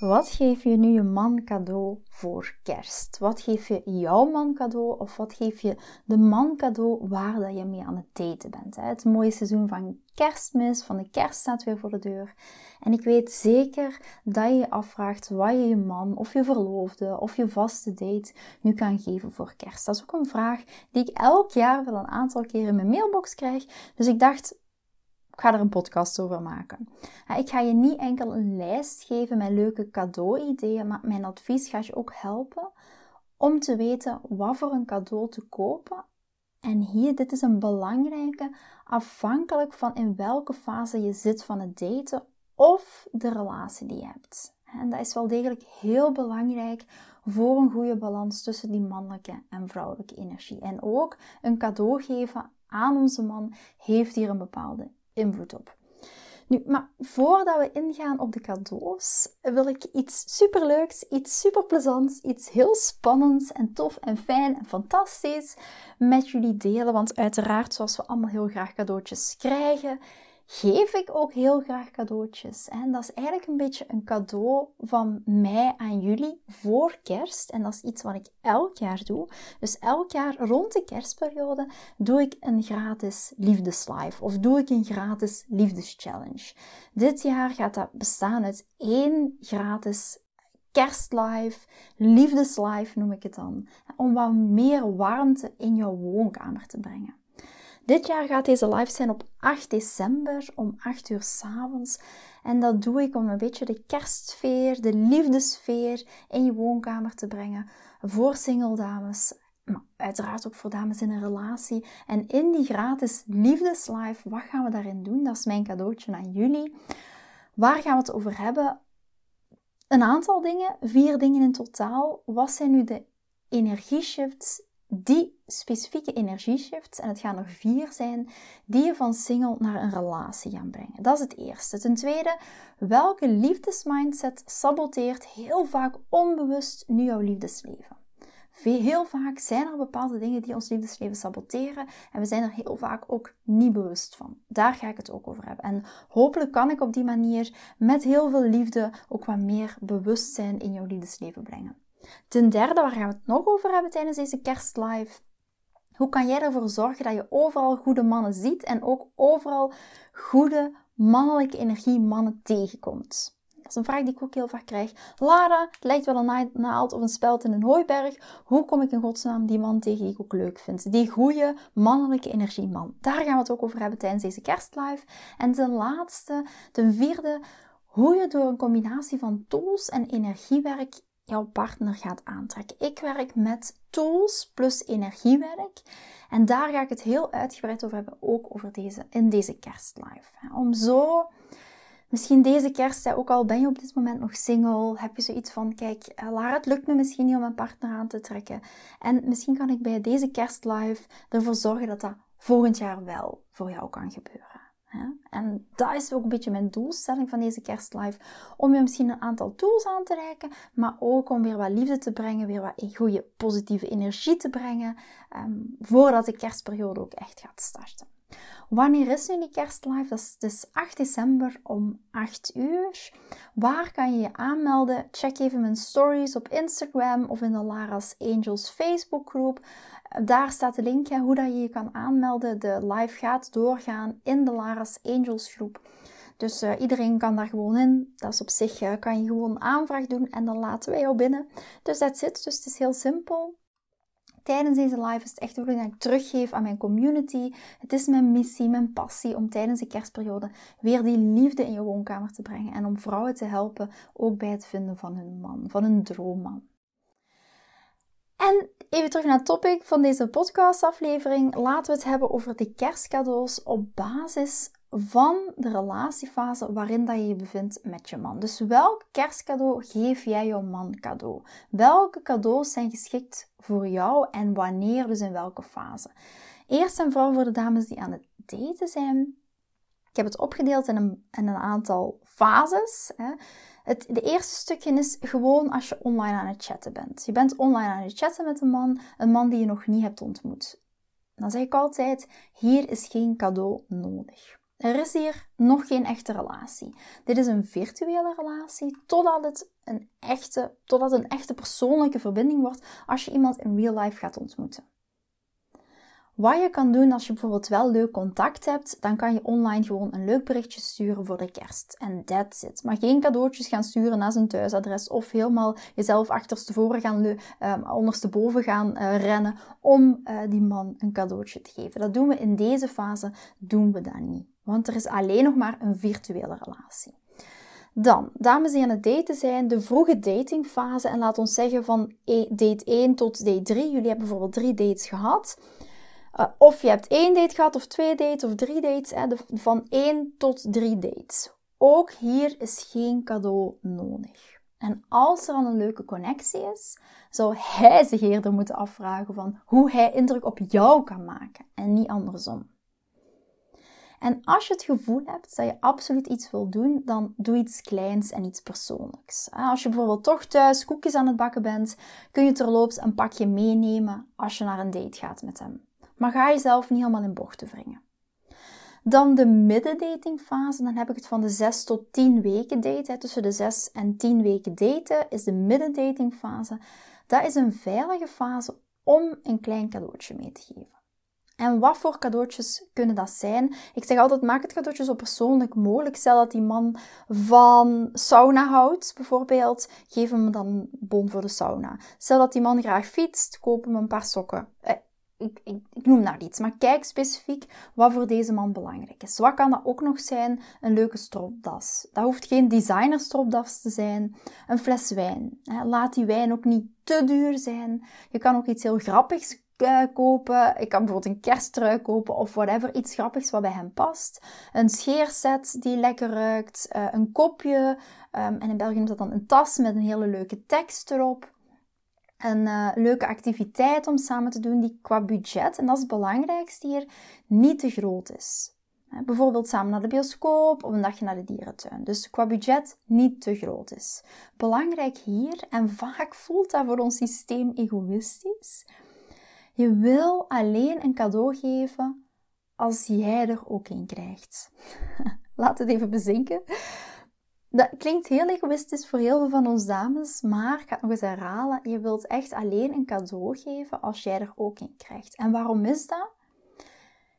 Wat geef je nu je man cadeau voor kerst? Wat geef je jouw man cadeau of wat geef je de man cadeau waar dat je mee aan het daten bent? Het mooie seizoen van kerstmis, van de kerst staat weer voor de deur. En ik weet zeker dat je je afvraagt wat je je man of je verloofde of je vaste date nu kan geven voor kerst. Dat is ook een vraag die ik elk jaar wel een aantal keer in mijn mailbox krijg. Dus ik dacht, ga er een podcast over maken. Ik ga je niet enkel een lijst geven met leuke cadeau-ideeën, maar mijn advies gaat je ook helpen om te weten wat voor een cadeau te kopen. En hier, dit is een belangrijke, afhankelijk van in welke fase je zit van het daten of de relatie die je hebt. En dat is wel degelijk heel belangrijk voor een goede balans tussen die mannelijke en vrouwelijke energie. En ook een cadeau geven aan onze man heeft hier een bepaalde invloed op. Nu, maar voordat we ingaan op de cadeaus, wil ik iets superleuks, iets superplezants, iets heel spannends en tof en fijn en fantastisch met jullie delen. Want uiteraard, zoals we allemaal heel graag cadeautjes krijgen, geef ik ook heel graag cadeautjes. En dat is eigenlijk een beetje een cadeau van mij aan jullie voor kerst. En dat is iets wat ik elk jaar doe. Dus elk jaar rond de kerstperiode doe ik een gratis liefdeslive of doe ik een gratis liefdeschallenge. Dit jaar gaat dat bestaan uit één gratis kerstlive, liefdeslive noem ik het dan. Om wat meer warmte in jouw woonkamer te brengen. Dit jaar gaat deze live zijn op 8 december om 8 uur s avonds. En dat doe ik om een beetje de kerstsfeer, de liefdesfeer in je woonkamer te brengen. Voor single dames, maar uiteraard ook voor dames in een relatie. En in die gratis liefdeslive, wat gaan we daarin doen? Dat is mijn cadeautje aan jullie. Waar gaan we het over hebben? Een aantal dingen, vier dingen in totaal. Wat zijn nu de energieshifts die specifieke energieshifts, en het gaan er vier zijn, die je van single naar een relatie gaan brengen. Dat is het eerste. Ten tweede, welke liefdesmindset saboteert heel vaak onbewust nu jouw liefdesleven? Heel vaak zijn er bepaalde dingen die ons liefdesleven saboteren en we zijn er heel vaak ook niet bewust van. Daar ga ik het ook over hebben. En hopelijk kan ik op die manier met heel veel liefde ook wat meer bewustzijn in jouw liefdesleven brengen. Ten derde, waar gaan we het nog over hebben tijdens deze kerstlive? Hoe kan jij ervoor zorgen dat je overal goede mannen ziet en ook overal goede mannelijke energie mannen tegenkomt? Dat is een vraag die ik ook heel vaak krijg. Lara, het lijkt wel een naald of een speld in een hooiberg. Hoe kom ik in godsnaam die man tegen die ik ook leuk vind? Die goede mannelijke energieman. Daar gaan we het ook over hebben tijdens deze kerstlive. En ten laatste, ten vierde, hoe je door een combinatie van tools en energiewerk jouw partner gaat aantrekken. Ik werk met tools plus energiewerk. En daar ga ik het heel uitgebreid over hebben, ook over deze, in deze kerstlive. Om zo, misschien deze kerst, ook al ben je op dit moment nog single, heb je zoiets van, kijk, eh, Lara, het lukt me misschien niet om mijn partner aan te trekken. En misschien kan ik bij deze kerstlive ervoor zorgen dat dat volgend jaar wel voor jou kan gebeuren. En dat is ook een beetje mijn doelstelling van deze kerstlive. Om je misschien een aantal tools aan te reiken, maar ook om weer wat liefde te brengen, weer wat goede positieve energie te brengen, ehm, voordat de kerstperiode ook echt gaat starten. Wanneer is nu die kerstlive? Dat is dus 8 december om 8 uur. Waar kan je je aanmelden? Check even mijn stories op Instagram of in de Lara's Angels Facebookgroep. Daar staat de link hoe dat je je kan aanmelden. De live gaat doorgaan in de Lara's Angels groep. Dus uh, iedereen kan daar gewoon in. Dat is op zich, uh, kan je gewoon een aanvraag doen en dan laten wij jou binnen. Dus that's it. Dus het is heel simpel. Tijdens deze live is het echt de bedoeling dat ik teruggeef aan mijn community. Het is mijn missie, mijn passie om tijdens de kerstperiode weer die liefde in je woonkamer te brengen. En om vrouwen te helpen ook bij het vinden van hun man, van hun droomman. En even terug naar het topic van deze podcastaflevering. Laten we het hebben over de kerstcadeaus op basis van de relatiefase waarin dat je je bevindt met je man. Dus welk kerstcadeau geef jij jouw man cadeau? Welke cadeaus zijn geschikt voor jou en wanneer, dus in welke fase? Eerst en vooral voor de dames die aan het daten zijn. Ik heb het opgedeeld in een, een aantal fases. Hè. Het de eerste stukje is gewoon als je online aan het chatten bent. Je bent online aan het chatten met een man, een man die je nog niet hebt ontmoet. Dan zeg ik altijd: hier is geen cadeau nodig. Er is hier nog geen echte relatie. Dit is een virtuele relatie totdat het een echte, totdat een echte persoonlijke verbinding wordt als je iemand in real life gaat ontmoeten. Wat je kan doen als je bijvoorbeeld wel leuk contact hebt, dan kan je online gewoon een leuk berichtje sturen voor de kerst. En that's it. Maar geen cadeautjes gaan sturen naar zijn thuisadres of helemaal jezelf achterstevoren gaan, um, ondersteboven gaan uh, rennen om uh, die man een cadeautje te geven. Dat doen we in deze fase, doen we dat niet. Want er is alleen nog maar een virtuele relatie. Dan, dames die aan het daten zijn, de vroege datingfase. En laat ons zeggen van e, date 1 tot date 3. Jullie hebben bijvoorbeeld drie dates gehad. Uh, of je hebt één date gehad, of twee dates, of drie dates. Hè, van één tot drie dates. Ook hier is geen cadeau nodig. En als er al een leuke connectie is, zou hij zich eerder moeten afvragen van hoe hij indruk op jou kan maken en niet andersom. En als je het gevoel hebt dat je absoluut iets wil doen, dan doe iets kleins en iets persoonlijks. Als je bijvoorbeeld toch thuis koekjes aan het bakken bent, kun je terloops een pakje meenemen als je naar een date gaat met hem. Maar ga jezelf niet helemaal in bochten wringen. Dan de middendatingfase, dan heb ik het van de 6 tot 10 weken daten. Tussen de 6 en 10 weken daten is de middendatingfase. Dat is een veilige fase om een klein cadeautje mee te geven. En wat voor cadeautjes kunnen dat zijn? Ik zeg altijd, maak het cadeautje zo persoonlijk mogelijk. Stel dat die man van sauna houdt, bijvoorbeeld. Geef hem dan bon voor de sauna. Stel dat die man graag fietst, koop hem een paar sokken. Eh, ik, ik, noem nou iets, maar kijk specifiek wat voor deze man belangrijk is. Wat kan dat ook nog zijn? Een leuke stropdas. Dat hoeft geen designer stropdas te zijn. Een fles wijn. Laat die wijn ook niet te duur zijn. Je kan ook iets heel grappigs uh, kopen. Ik kan bijvoorbeeld een kersttrui kopen of whatever. Iets grappigs wat bij hem past. Een scheerset die lekker ruikt. Uh, een kopje. Um, en in België noemt dat dan een tas met een hele leuke tekst erop. Een uh, leuke activiteit om samen te doen die qua budget, en dat is het belangrijkste hier, niet te groot is. Bijvoorbeeld samen naar de bioscoop of een dagje naar de dierentuin. Dus qua budget niet te groot is. Belangrijk hier, en vaak voelt dat voor ons systeem egoïstisch, je wil alleen een cadeau geven als jij er ook een krijgt. Laat het even bezinken. Dat klinkt heel egoïstisch voor heel veel van ons dames, maar ik ga het nog eens herhalen. Je wilt echt alleen een cadeau geven als jij er ook een krijgt. En waarom is dat?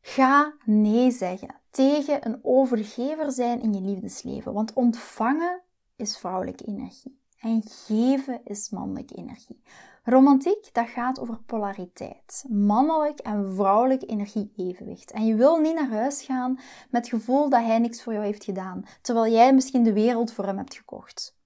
Ga nee zeggen tegen een overgever zijn in je liefdesleven. Want ontvangen is vrouwelijke energie en geven is mannelijke energie. Romantiek, dat gaat over polariteit. Mannelijk en vrouwelijk energie-evenwicht. En je wil niet naar huis gaan met het gevoel dat hij niks voor jou heeft gedaan, terwijl jij misschien de wereld voor hem hebt gekocht.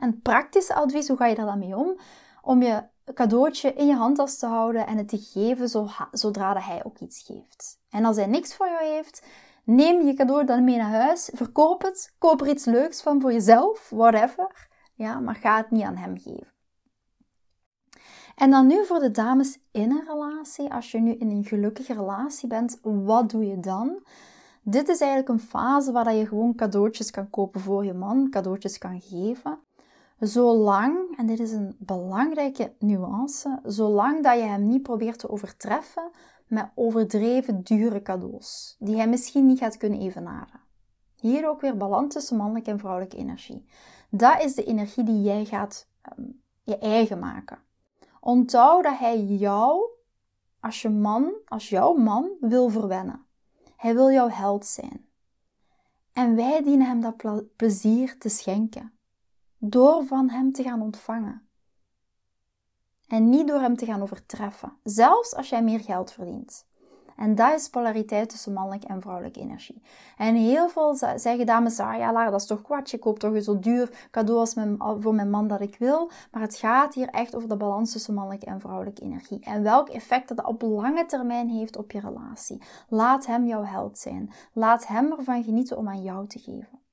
En praktisch advies, hoe ga je daar dan mee om? Om je cadeautje in je handtas te houden en het te geven zodra dat hij ook iets geeft. En als hij niks voor jou heeft, neem je cadeau dan mee naar huis, verkoop het, koop er iets leuks van voor jezelf, whatever. Ja, maar ga het niet aan hem geven. En dan nu voor de dames in een relatie. Als je nu in een gelukkige relatie bent, wat doe je dan? Dit is eigenlijk een fase waar je gewoon cadeautjes kan kopen voor je man, cadeautjes kan geven. Zolang, en dit is een belangrijke nuance, zolang dat je hem niet probeert te overtreffen met overdreven dure cadeaus, die hij misschien niet gaat kunnen evenaren. Hier ook weer balans tussen mannelijke en vrouwelijke energie. Dat is de energie die jij gaat um, je eigen maken. Onthoud dat hij jou, als je man, als jouw man, wil verwennen. Hij wil jouw held zijn. En wij dienen hem dat plezier te schenken. Door van hem te gaan ontvangen. En niet door hem te gaan overtreffen, zelfs als jij meer geld verdient. En dat is polariteit tussen mannelijke en vrouwelijke energie. En heel veel zeggen dames, ah ja dat is toch kwats, je koopt toch een zo duur cadeau als mijn, voor mijn man dat ik wil. Maar het gaat hier echt over de balans tussen mannelijke en vrouwelijke energie. En welk effect dat op lange termijn heeft op je relatie. Laat hem jouw held zijn. Laat hem ervan genieten om aan jou te geven.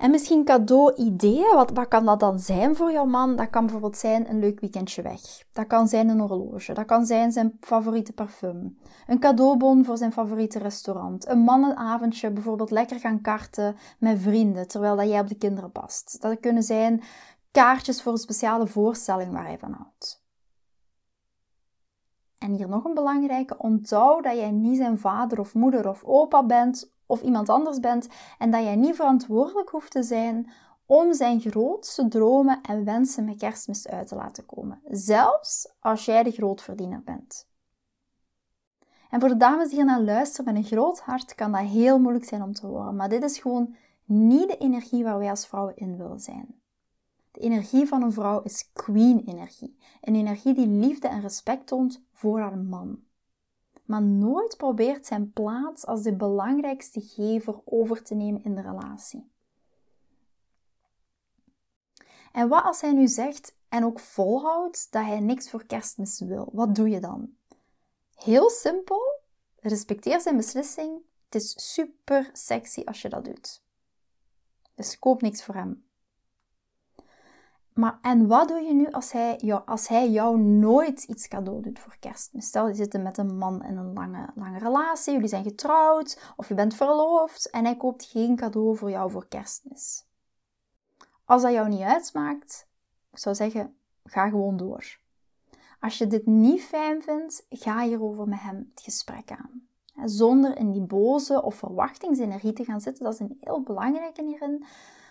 En misschien cadeau-ideeën, wat, wat kan dat dan zijn voor jouw man? Dat kan bijvoorbeeld zijn een leuk weekendje weg. Dat kan zijn een horloge. Dat kan zijn zijn favoriete parfum. Een cadeaubon voor zijn favoriete restaurant. Een mannenavondje, bijvoorbeeld lekker gaan karten met vrienden, terwijl dat jij op de kinderen past. Dat kunnen zijn kaartjes voor een speciale voorstelling waar hij van houdt. En hier nog een belangrijke, onthoud dat jij niet zijn vader of moeder of opa bent of iemand anders bent en dat jij niet verantwoordelijk hoeft te zijn om zijn grootste dromen en wensen met kerstmis uit te laten komen. Zelfs als jij de grootverdiener bent. En voor de dames die hier naar luisteren met een groot hart, kan dat heel moeilijk zijn om te horen. Maar dit is gewoon niet de energie waar wij als vrouwen in willen zijn. De energie van een vrouw is queen-energie. Een energie die liefde en respect toont voor haar man maar nooit probeert zijn plaats als de belangrijkste gever over te nemen in de relatie. En wat als hij nu zegt en ook volhoudt dat hij niks voor kerstmis wil? Wat doe je dan? Heel simpel, respecteer zijn beslissing. Het is super sexy als je dat doet. Dus koop niks voor hem. Maar en wat doe je nu als hij, jou, als hij jou nooit iets cadeau doet voor kerstmis? Stel, je zit met een man in een lange, lange relatie, jullie zijn getrouwd of je bent verloofd en hij koopt geen cadeau voor jou voor kerstmis. Als dat jou niet uitmaakt, ik zou zeggen, ga gewoon door. Als je dit niet fijn vindt, ga hierover met hem het gesprek aan. Zonder in die boze of verwachtingsenergie te gaan zitten, dat is een heel belangrijke hierin.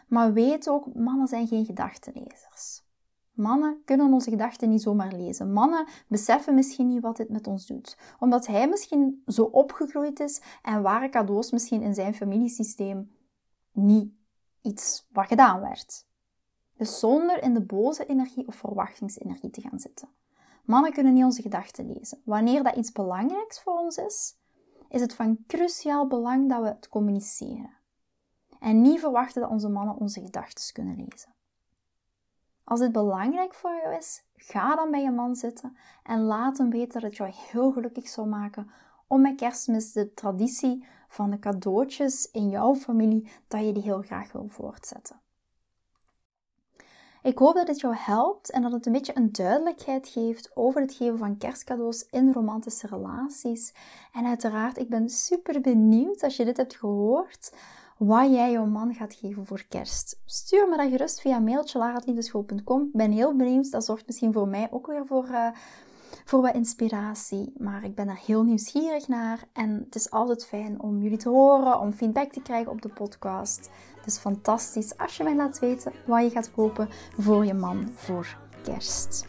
Maar weet ook, mannen zijn geen gedachtenlezers. Mannen kunnen onze gedachten niet zomaar lezen. Mannen beseffen misschien niet wat dit met ons doet. Omdat hij misschien zo opgegroeid is en waren cadeaus misschien in zijn familiesysteem niet iets wat gedaan werd. Dus zonder in de boze energie of verwachtingsenergie te gaan zitten. Mannen kunnen niet onze gedachten lezen. Wanneer dat iets belangrijks voor ons is, is het van cruciaal belang dat we het communiceren en niet verwachten dat onze mannen onze gedachten kunnen lezen. Als dit belangrijk voor jou is, ga dan bij je man zitten en laat hem weten dat het jou heel gelukkig zou maken om met kerstmis de traditie van de cadeautjes in jouw familie, dat je die heel graag wil voortzetten. Ik hoop dat dit jou helpt en dat het een beetje een duidelijkheid geeft over het geven van kerstcadeaus in romantische relaties. En uiteraard, ik ben super benieuwd als je dit hebt gehoord wat jij jouw man gaat geven voor kerst. Stuur me dat gerust via mailtje. Ik ben heel benieuwd. Dat zorgt misschien voor mij ook weer voor, uh, voor wat inspiratie. Maar ik ben daar heel nieuwsgierig naar. En het is altijd fijn om jullie te horen, om feedback te krijgen op de podcast. Dus fantastisch als je mij laat weten wat je gaat kopen voor je man voor kerst.